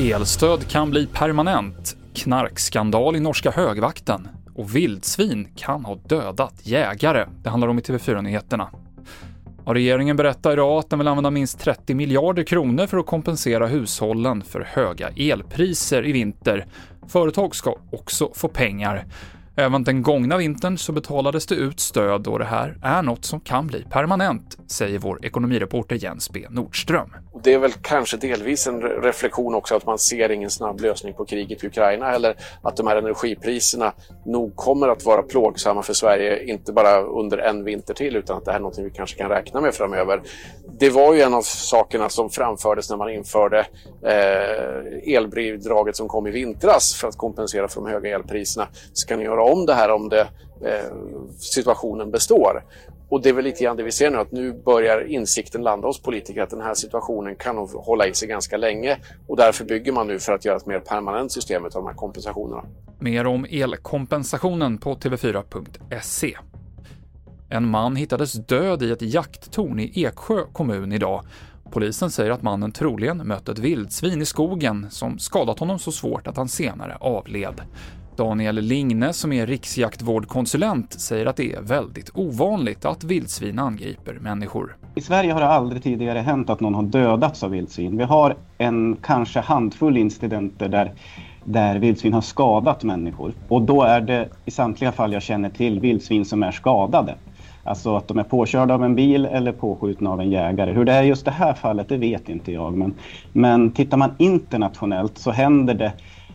Elstöd kan bli permanent, knarkskandal i norska högvakten och vildsvin kan ha dödat jägare. Det handlar om i TV4-nyheterna. Regeringen berättar idag att den vill använda minst 30 miljarder kronor för att kompensera hushållen för höga elpriser i vinter. Företag ska också få pengar. Även den gångna vintern så betalades det ut stöd och det här är något som kan bli permanent, säger vår ekonomireporter Jens B Nordström. Det är väl kanske delvis en reflektion också att man ser ingen snabb lösning på kriget i Ukraina eller att de här energipriserna nog kommer att vara plågsamma för Sverige, inte bara under en vinter till utan att det här är något vi kanske kan räkna med framöver. Det var ju en av sakerna som framfördes när man införde eh, elbidraget som kom i vintras för att kompensera för de höga elpriserna. Ska ni göra om det här om det, eh, situationen består? Och det är väl lite grann det vi ser nu, att nu börjar insikten landa hos politiker att den här situationen kan nog hålla i sig ganska länge och därför bygger man nu för att göra ett mer permanent system av de här kompensationerna. Mer om elkompensationen på tv4.se. En man hittades död i ett jakttorn i Eksjö kommun idag. Polisen säger att mannen troligen mött ett vildsvin i skogen som skadat honom så svårt att han senare avled. Daniel Lingne, som är riksjaktvårdkonsulent, säger att det är väldigt ovanligt att vildsvin angriper människor. I Sverige har det aldrig tidigare hänt att någon har dödats av vildsvin. Vi har en kanske handfull incidenter där, där vildsvin har skadat människor. Och då är det i samtliga fall jag känner till vildsvin som är skadade. Alltså att de är påkörda av en bil eller påskjutna av en jägare. Hur det är just det här fallet, det vet inte jag. Men, men tittar man internationellt så händer det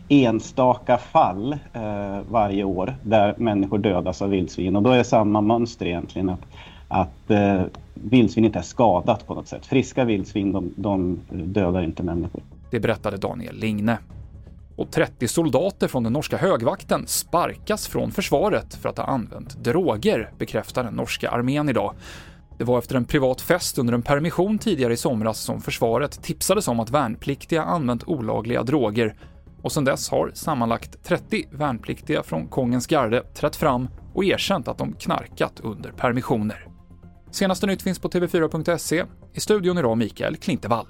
enstaka fall eh, varje år där människor dödas av vildsvin. Och då är samma mönster egentligen att, att eh, vildsvin inte är skadat på något sätt. Friska vildsvin de, de dödar inte människor. Det berättade Daniel Lingne. Och 30 soldater från den norska högvakten sparkas från försvaret för att ha använt droger, bekräftar den norska armén idag. Det var efter en privat fest under en permission tidigare i somras som försvaret tipsades om att värnpliktiga använt olagliga droger och sedan dess har sammanlagt 30 värnpliktiga från Kongens garde trätt fram och erkänt att de knarkat under permissioner. Senaste nytt finns på tv4.se. I studion idag Mikael Klintevall.